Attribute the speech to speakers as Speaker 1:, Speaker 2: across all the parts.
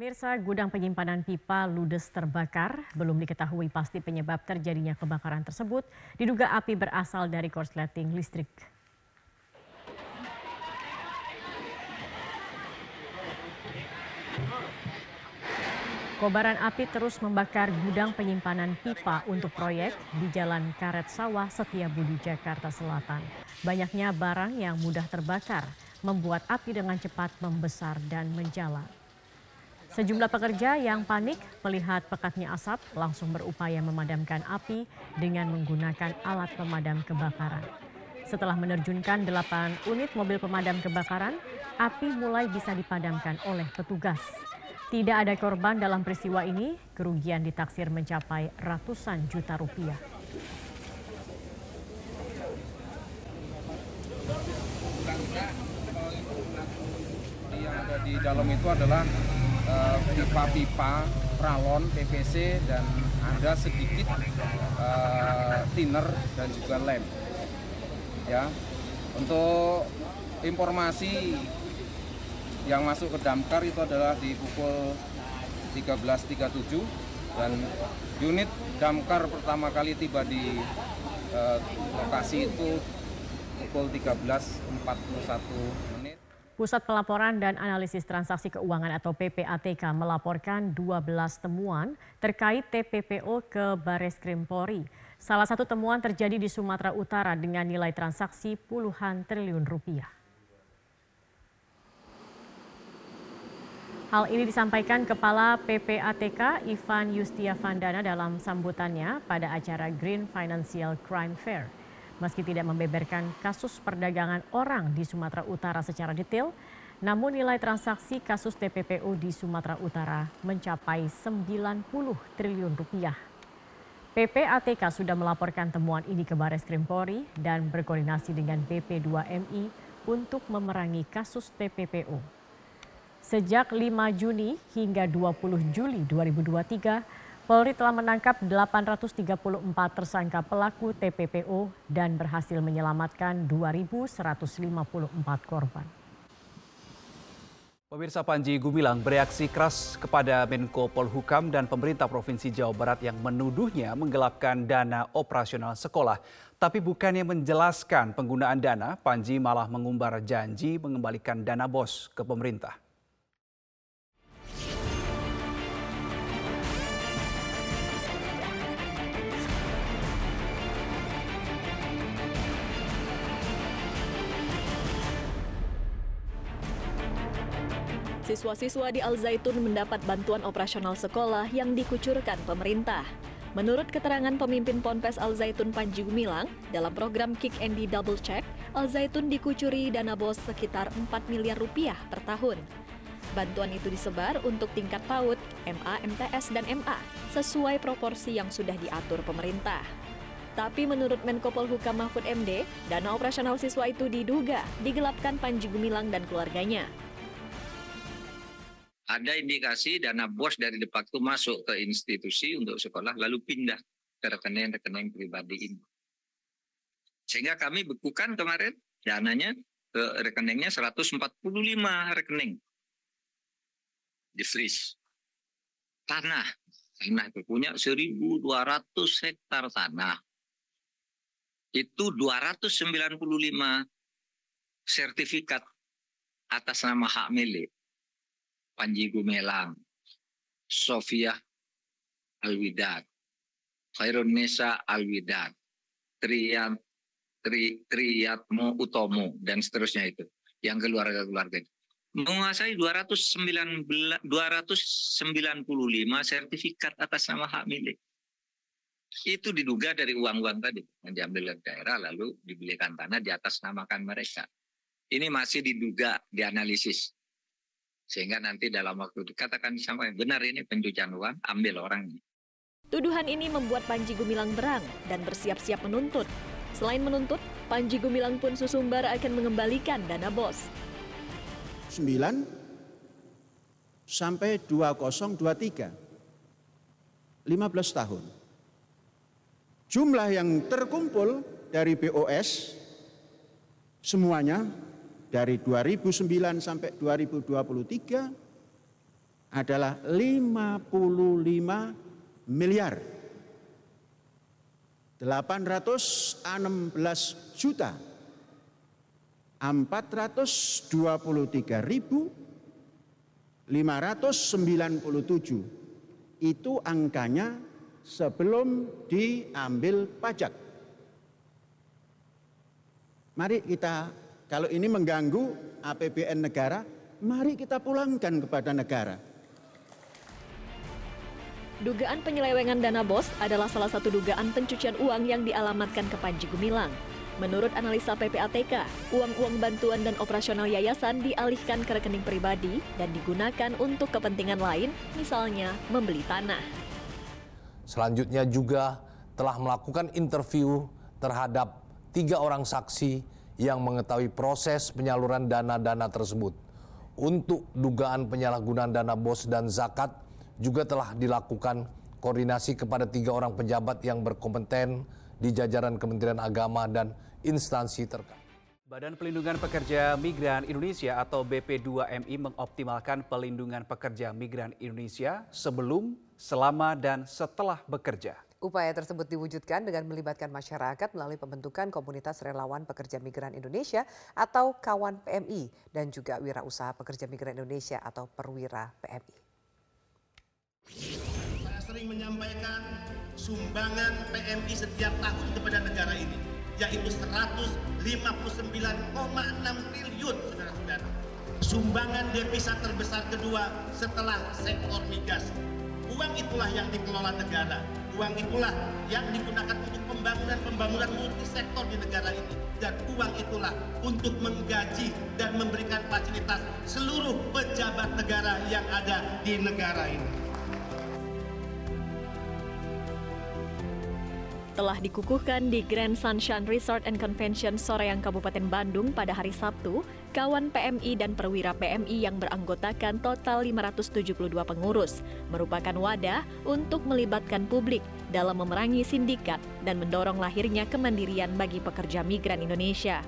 Speaker 1: Pemirsa, gudang penyimpanan pipa ludes terbakar. Belum diketahui pasti penyebab terjadinya kebakaran tersebut. Diduga api berasal dari korsleting listrik. Kobaran api terus membakar gudang penyimpanan pipa untuk proyek di Jalan Karet Sawah Setiabudi, Jakarta Selatan. Banyaknya barang yang mudah terbakar membuat api dengan cepat membesar dan menjalar. Sejumlah pekerja yang panik melihat pekatnya asap langsung berupaya memadamkan api dengan menggunakan alat pemadam kebakaran. Setelah menerjunkan 8 unit mobil pemadam kebakaran, api mulai bisa dipadamkan oleh petugas. Tidak ada korban dalam peristiwa ini, kerugian ditaksir mencapai ratusan juta rupiah.
Speaker 2: Yang ada di dalam itu adalah pipa-pipa, uh, pralon, PVC, dan ada sedikit uh, thinner dan juga lem. Ya, untuk informasi yang masuk ke damkar itu adalah di pukul 13.37 dan unit damkar pertama kali tiba di eh, lokasi itu pukul 13.41 menit.
Speaker 1: Pusat Pelaporan dan Analisis Transaksi Keuangan atau PPATK melaporkan 12 temuan terkait TPPO ke Bares Krim Polri. Salah satu temuan terjadi di Sumatera Utara dengan nilai transaksi puluhan triliun rupiah. Hal ini disampaikan Kepala PPATK Ivan Yustiavandana dalam sambutannya pada acara Green Financial Crime Fair. Meski tidak membeberkan kasus perdagangan orang di Sumatera Utara secara detail, namun nilai transaksi kasus TPPU di Sumatera Utara mencapai 90 triliun rupiah. PPATK sudah melaporkan temuan ini ke Baris Krim Polri dan berkoordinasi dengan BP2MI untuk memerangi kasus TPPU. Sejak 5 Juni hingga 20 Juli 2023, Polri telah menangkap 834 tersangka pelaku TPPO dan berhasil menyelamatkan 2.154 korban.
Speaker 3: Pemirsa Panji Gumilang bereaksi keras kepada Menko Polhukam dan pemerintah Provinsi Jawa Barat yang menuduhnya menggelapkan dana operasional sekolah. Tapi bukannya menjelaskan penggunaan dana, Panji malah mengumbar janji mengembalikan dana bos ke pemerintah.
Speaker 4: Siswa-siswa di Al Zaitun mendapat bantuan operasional sekolah yang dikucurkan pemerintah. Menurut keterangan pemimpin Ponpes Al Zaitun Panji Gumilang, dalam program Kick Andy Double Check, Al Zaitun dikucuri dana bos sekitar 4 miliar rupiah per tahun. Bantuan itu disebar untuk tingkat PAUD, MA, MTS, dan MA sesuai proporsi yang sudah diatur pemerintah. Tapi menurut Menko Polhukam Mahfud MD, dana operasional siswa itu diduga digelapkan Panji Gumilang dan keluarganya
Speaker 5: ada indikasi dana bos dari de facto masuk ke institusi untuk sekolah lalu pindah ke rekening-rekening pribadi ini. Sehingga kami bekukan kemarin dananya ke rekeningnya 145 rekening di freeze. Tanah, tanah itu punya 1.200 hektar tanah. Itu 295 sertifikat atas nama hak milik Panji Gumelang, Sofia Alwidat, Khairun Nisa Alwidat, Triat, Tri, Triatmo Utomo, dan seterusnya itu. Yang keluarga-keluarga itu. Menguasai 295 sertifikat atas nama hak milik. Itu diduga dari uang-uang tadi yang diambil dari daerah lalu dibelikan tanah di atas namakan mereka. Ini masih diduga dianalisis sehingga nanti dalam waktu dekat akan disampaikan benar ini pencucian uang, ambil orangnya.
Speaker 4: Tuduhan ini membuat Panji Gumilang berang dan bersiap-siap menuntut. Selain menuntut, Panji Gumilang pun susumbar akan mengembalikan dana bos.
Speaker 6: 9 sampai 2023. 15 tahun. Jumlah yang terkumpul dari BOS semuanya dari 2009 sampai 2023 adalah 55 miliar. 816 juta. 423 ribu 597 itu angkanya sebelum diambil pajak. Mari kita kalau ini mengganggu APBN negara, mari kita pulangkan kepada negara.
Speaker 4: Dugaan penyelewengan dana BOS adalah salah satu dugaan pencucian uang yang dialamatkan ke Panji Gumilang. Menurut analisa PPATK, uang-uang bantuan dan operasional yayasan dialihkan ke rekening pribadi dan digunakan untuk kepentingan lain, misalnya membeli tanah.
Speaker 7: Selanjutnya juga telah melakukan interview terhadap tiga orang saksi yang mengetahui proses penyaluran dana-dana tersebut. Untuk dugaan penyalahgunaan dana BOS dan zakat juga telah dilakukan koordinasi kepada tiga orang pejabat yang berkompeten di jajaran Kementerian Agama dan instansi terkait.
Speaker 3: Badan Pelindungan Pekerja Migran Indonesia atau BP2MI mengoptimalkan pelindungan pekerja migran Indonesia sebelum, selama, dan setelah bekerja.
Speaker 8: Upaya tersebut diwujudkan dengan melibatkan masyarakat melalui pembentukan komunitas relawan pekerja migran Indonesia atau Kawan PMI dan juga Wirausaha Pekerja Migran Indonesia atau Perwira PMI.
Speaker 9: Saya sering menyampaikan sumbangan PMI setiap tahun kepada negara ini, yaitu 159,6 triliun, saudara-saudara. Sumbangan devisa terbesar kedua setelah sektor migas. Uang itulah yang dikelola negara. Uang itulah yang digunakan untuk pembangunan-pembangunan multisektor di negara ini. Dan uang itulah untuk menggaji dan memberikan fasilitas seluruh pejabat negara yang ada di negara ini.
Speaker 4: Telah dikukuhkan di Grand Sunshine Resort and Convention Soreang Kabupaten Bandung pada hari Sabtu, kawan PMI dan perwira PMI yang beranggotakan total 572 pengurus, merupakan wadah untuk melibatkan publik dalam memerangi sindikat dan mendorong lahirnya kemandirian bagi pekerja migran Indonesia.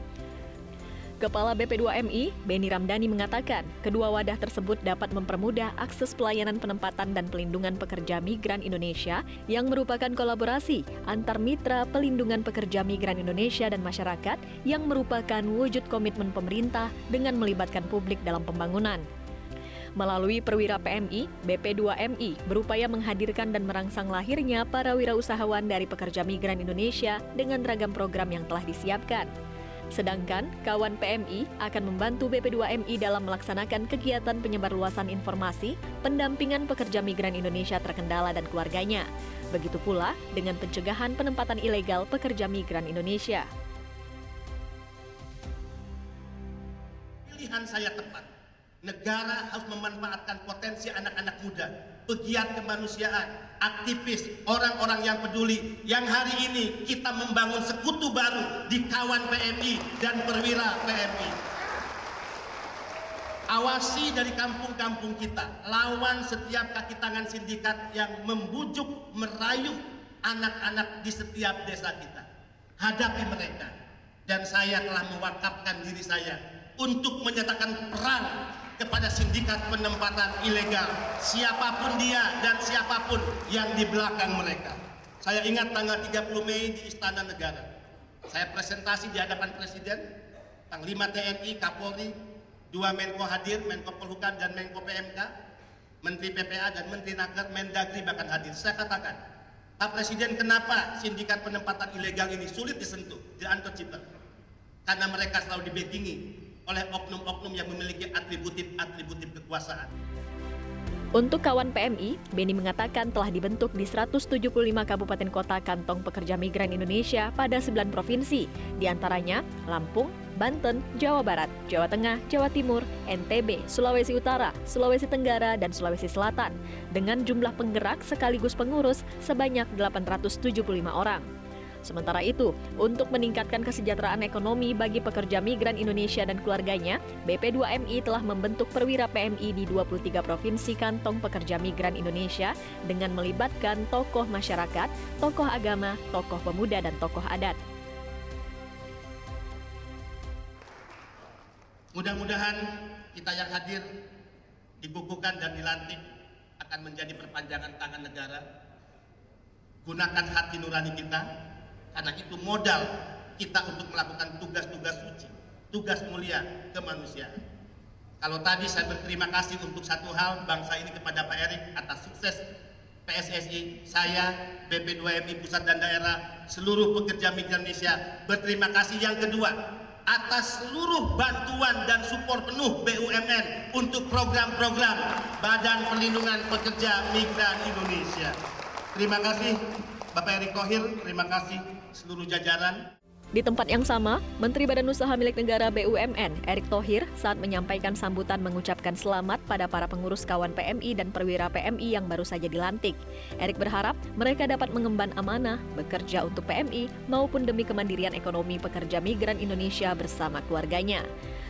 Speaker 4: Kepala BP2MI, Beni Ramdhani mengatakan, kedua wadah tersebut dapat mempermudah akses pelayanan penempatan dan pelindungan pekerja migran Indonesia yang merupakan kolaborasi antar mitra pelindungan pekerja migran Indonesia dan masyarakat yang merupakan wujud komitmen pemerintah dengan melibatkan publik dalam pembangunan. Melalui perwira PMI, BP2MI berupaya menghadirkan dan merangsang lahirnya para wirausahawan dari pekerja migran Indonesia dengan ragam program yang telah disiapkan. Sedangkan kawan PMI akan membantu BP2MI dalam melaksanakan kegiatan penyebarluasan informasi pendampingan pekerja migran Indonesia terkendala dan keluarganya. Begitu pula dengan pencegahan penempatan ilegal pekerja migran Indonesia.
Speaker 9: Pilihan saya tepat. Negara harus memanfaatkan potensi anak-anak muda, pegiat kemanusiaan, aktivis, orang-orang yang peduli, yang hari ini kita membangun sekutu baru di kawan PMI dan perwira PMI. Awasi dari kampung-kampung kita, lawan setiap kaki tangan sindikat yang membujuk, merayu anak-anak di setiap desa kita. Hadapi mereka. Dan saya telah mewakafkan diri saya untuk menyatakan perang kepada sindikat penempatan ilegal siapa pun dia dan siapa pun yang di belakang mereka. Saya ingat tanggal 30 Mei di Istana Negara. Saya presentasi di hadapan Presiden, Panglima TNI, Kapolri, dua Menko hadir, Menko Polhukam dan Menko PMK, Menteri PPA dan Menteri Naker, Mendagri bahkan hadir. Saya katakan, Pak Presiden kenapa sindikat penempatan ilegal ini sulit disentuh, di untouchable? Karena mereka selalu dibackingi oleh oknum-oknum yang memiliki atributif-atributif kekuasaan.
Speaker 4: Untuk kawan PMI, Beni mengatakan telah dibentuk di 175 kabupaten kota kantong pekerja migran Indonesia pada 9 provinsi, di antaranya Lampung, Banten, Jawa Barat, Jawa Tengah, Jawa Timur, NTB, Sulawesi Utara, Sulawesi Tenggara, dan Sulawesi Selatan, dengan jumlah penggerak sekaligus pengurus sebanyak 875 orang. Sementara itu, untuk meningkatkan kesejahteraan ekonomi bagi pekerja migran Indonesia dan keluarganya, BP2MI telah membentuk perwira PMI di 23 provinsi kantong pekerja migran Indonesia dengan melibatkan tokoh masyarakat, tokoh agama, tokoh pemuda, dan tokoh adat.
Speaker 9: Mudah-mudahan kita yang hadir dikukuhkan dan dilantik akan menjadi perpanjangan tangan negara. Gunakan hati nurani kita, karena itu modal kita untuk melakukan tugas-tugas suci, tugas mulia kemanusiaan. Kalau tadi saya berterima kasih untuk satu hal bangsa ini kepada Pak Erik atas sukses PSSI, saya, BP2MI Pusat dan Daerah, seluruh pekerja migran Indonesia berterima kasih. Yang kedua, atas seluruh bantuan dan support penuh BUMN untuk program-program Badan Perlindungan Pekerja Migran Indonesia. Terima kasih Bapak Erick Thohir, terima kasih seluruh jajaran.
Speaker 4: Di tempat yang sama, Menteri Badan Usaha Milik Negara BUMN, Erick Thohir, saat menyampaikan sambutan mengucapkan selamat pada para pengurus kawan PMI dan perwira PMI yang baru saja dilantik. Erick berharap mereka dapat mengemban amanah, bekerja untuk PMI, maupun demi kemandirian ekonomi pekerja migran Indonesia bersama keluarganya.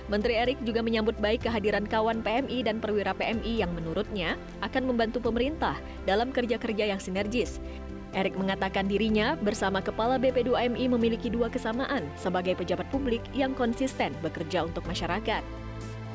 Speaker 4: Menteri Erick juga menyambut baik kehadiran kawan PMI dan perwira PMI yang menurutnya akan membantu pemerintah dalam kerja-kerja yang sinergis. Erick mengatakan dirinya bersama Kepala BP2MI memiliki dua kesamaan sebagai pejabat publik yang konsisten bekerja untuk masyarakat.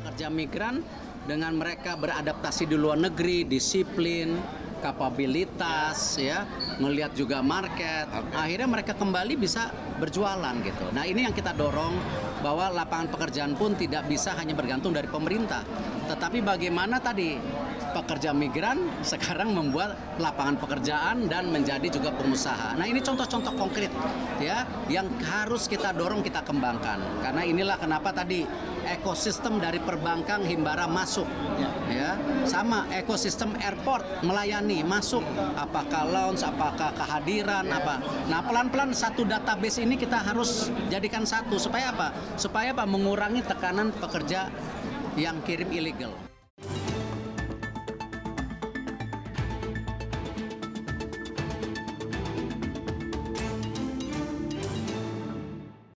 Speaker 10: Pekerja migran dengan mereka beradaptasi di luar negeri, disiplin, kapabilitas, ya, melihat juga market, akhirnya mereka kembali bisa berjualan gitu. Nah ini yang kita dorong bahwa lapangan pekerjaan pun tidak bisa hanya bergantung dari pemerintah, tetapi bagaimana tadi pekerja migran sekarang membuat lapangan pekerjaan dan menjadi juga pengusaha. Nah ini contoh-contoh konkret ya yang harus kita dorong kita kembangkan. Karena inilah kenapa tadi ekosistem dari perbankan Himbara masuk ya, sama ekosistem airport melayani masuk. Apakah lounge apakah kehadiran apa. Nah pelan-pelan satu database ini kita harus jadikan satu. Supaya apa? Supaya apa? Mengurangi tekanan pekerja yang kirim ilegal